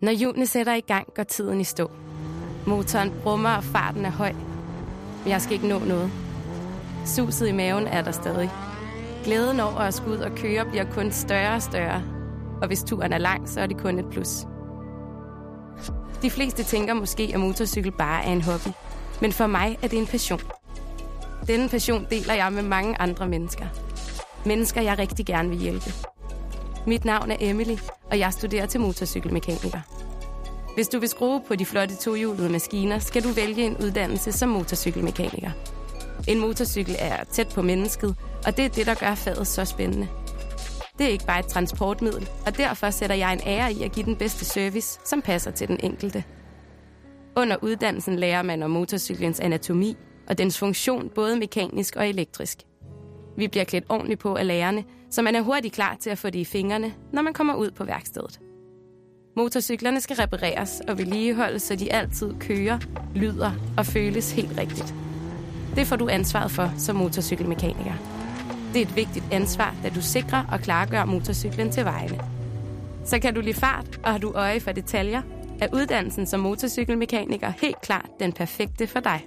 Når hjulene sætter i gang, går tiden i stå. Motoren brummer, og farten er høj. Men jeg skal ikke nå noget. Suset i maven er der stadig. Glæden over at skulle ud og køre bliver kun større og større. Og hvis turen er lang, så er det kun et plus. De fleste tænker måske, at motorcykel bare er en hobby. Men for mig er det en passion. Denne passion deler jeg med mange andre mennesker. Mennesker, jeg rigtig gerne vil hjælpe. Mit navn er Emily, og jeg studerer til motorcykelmekaniker. Hvis du vil skrue på de flotte tohjulede maskiner, skal du vælge en uddannelse som motorcykelmekaniker. En motorcykel er tæt på mennesket, og det er det, der gør faget så spændende. Det er ikke bare et transportmiddel, og derfor sætter jeg en ære i at give den bedste service, som passer til den enkelte. Under uddannelsen lærer man om motorcyklens anatomi og dens funktion både mekanisk og elektrisk. Vi bliver klædt ordentligt på af lærerne, så man er hurtigt klar til at få det i fingrene, når man kommer ud på værkstedet. Motorcyklerne skal repareres og vedligeholdes, så de altid kører, lyder og føles helt rigtigt. Det får du ansvaret for som motorcykelmekaniker. Det er et vigtigt ansvar, da du sikrer og klargør motorcyklen til vejene. Så kan du lide fart, og har du øje for detaljer, er uddannelsen som motorcykelmekaniker helt klart den perfekte for dig.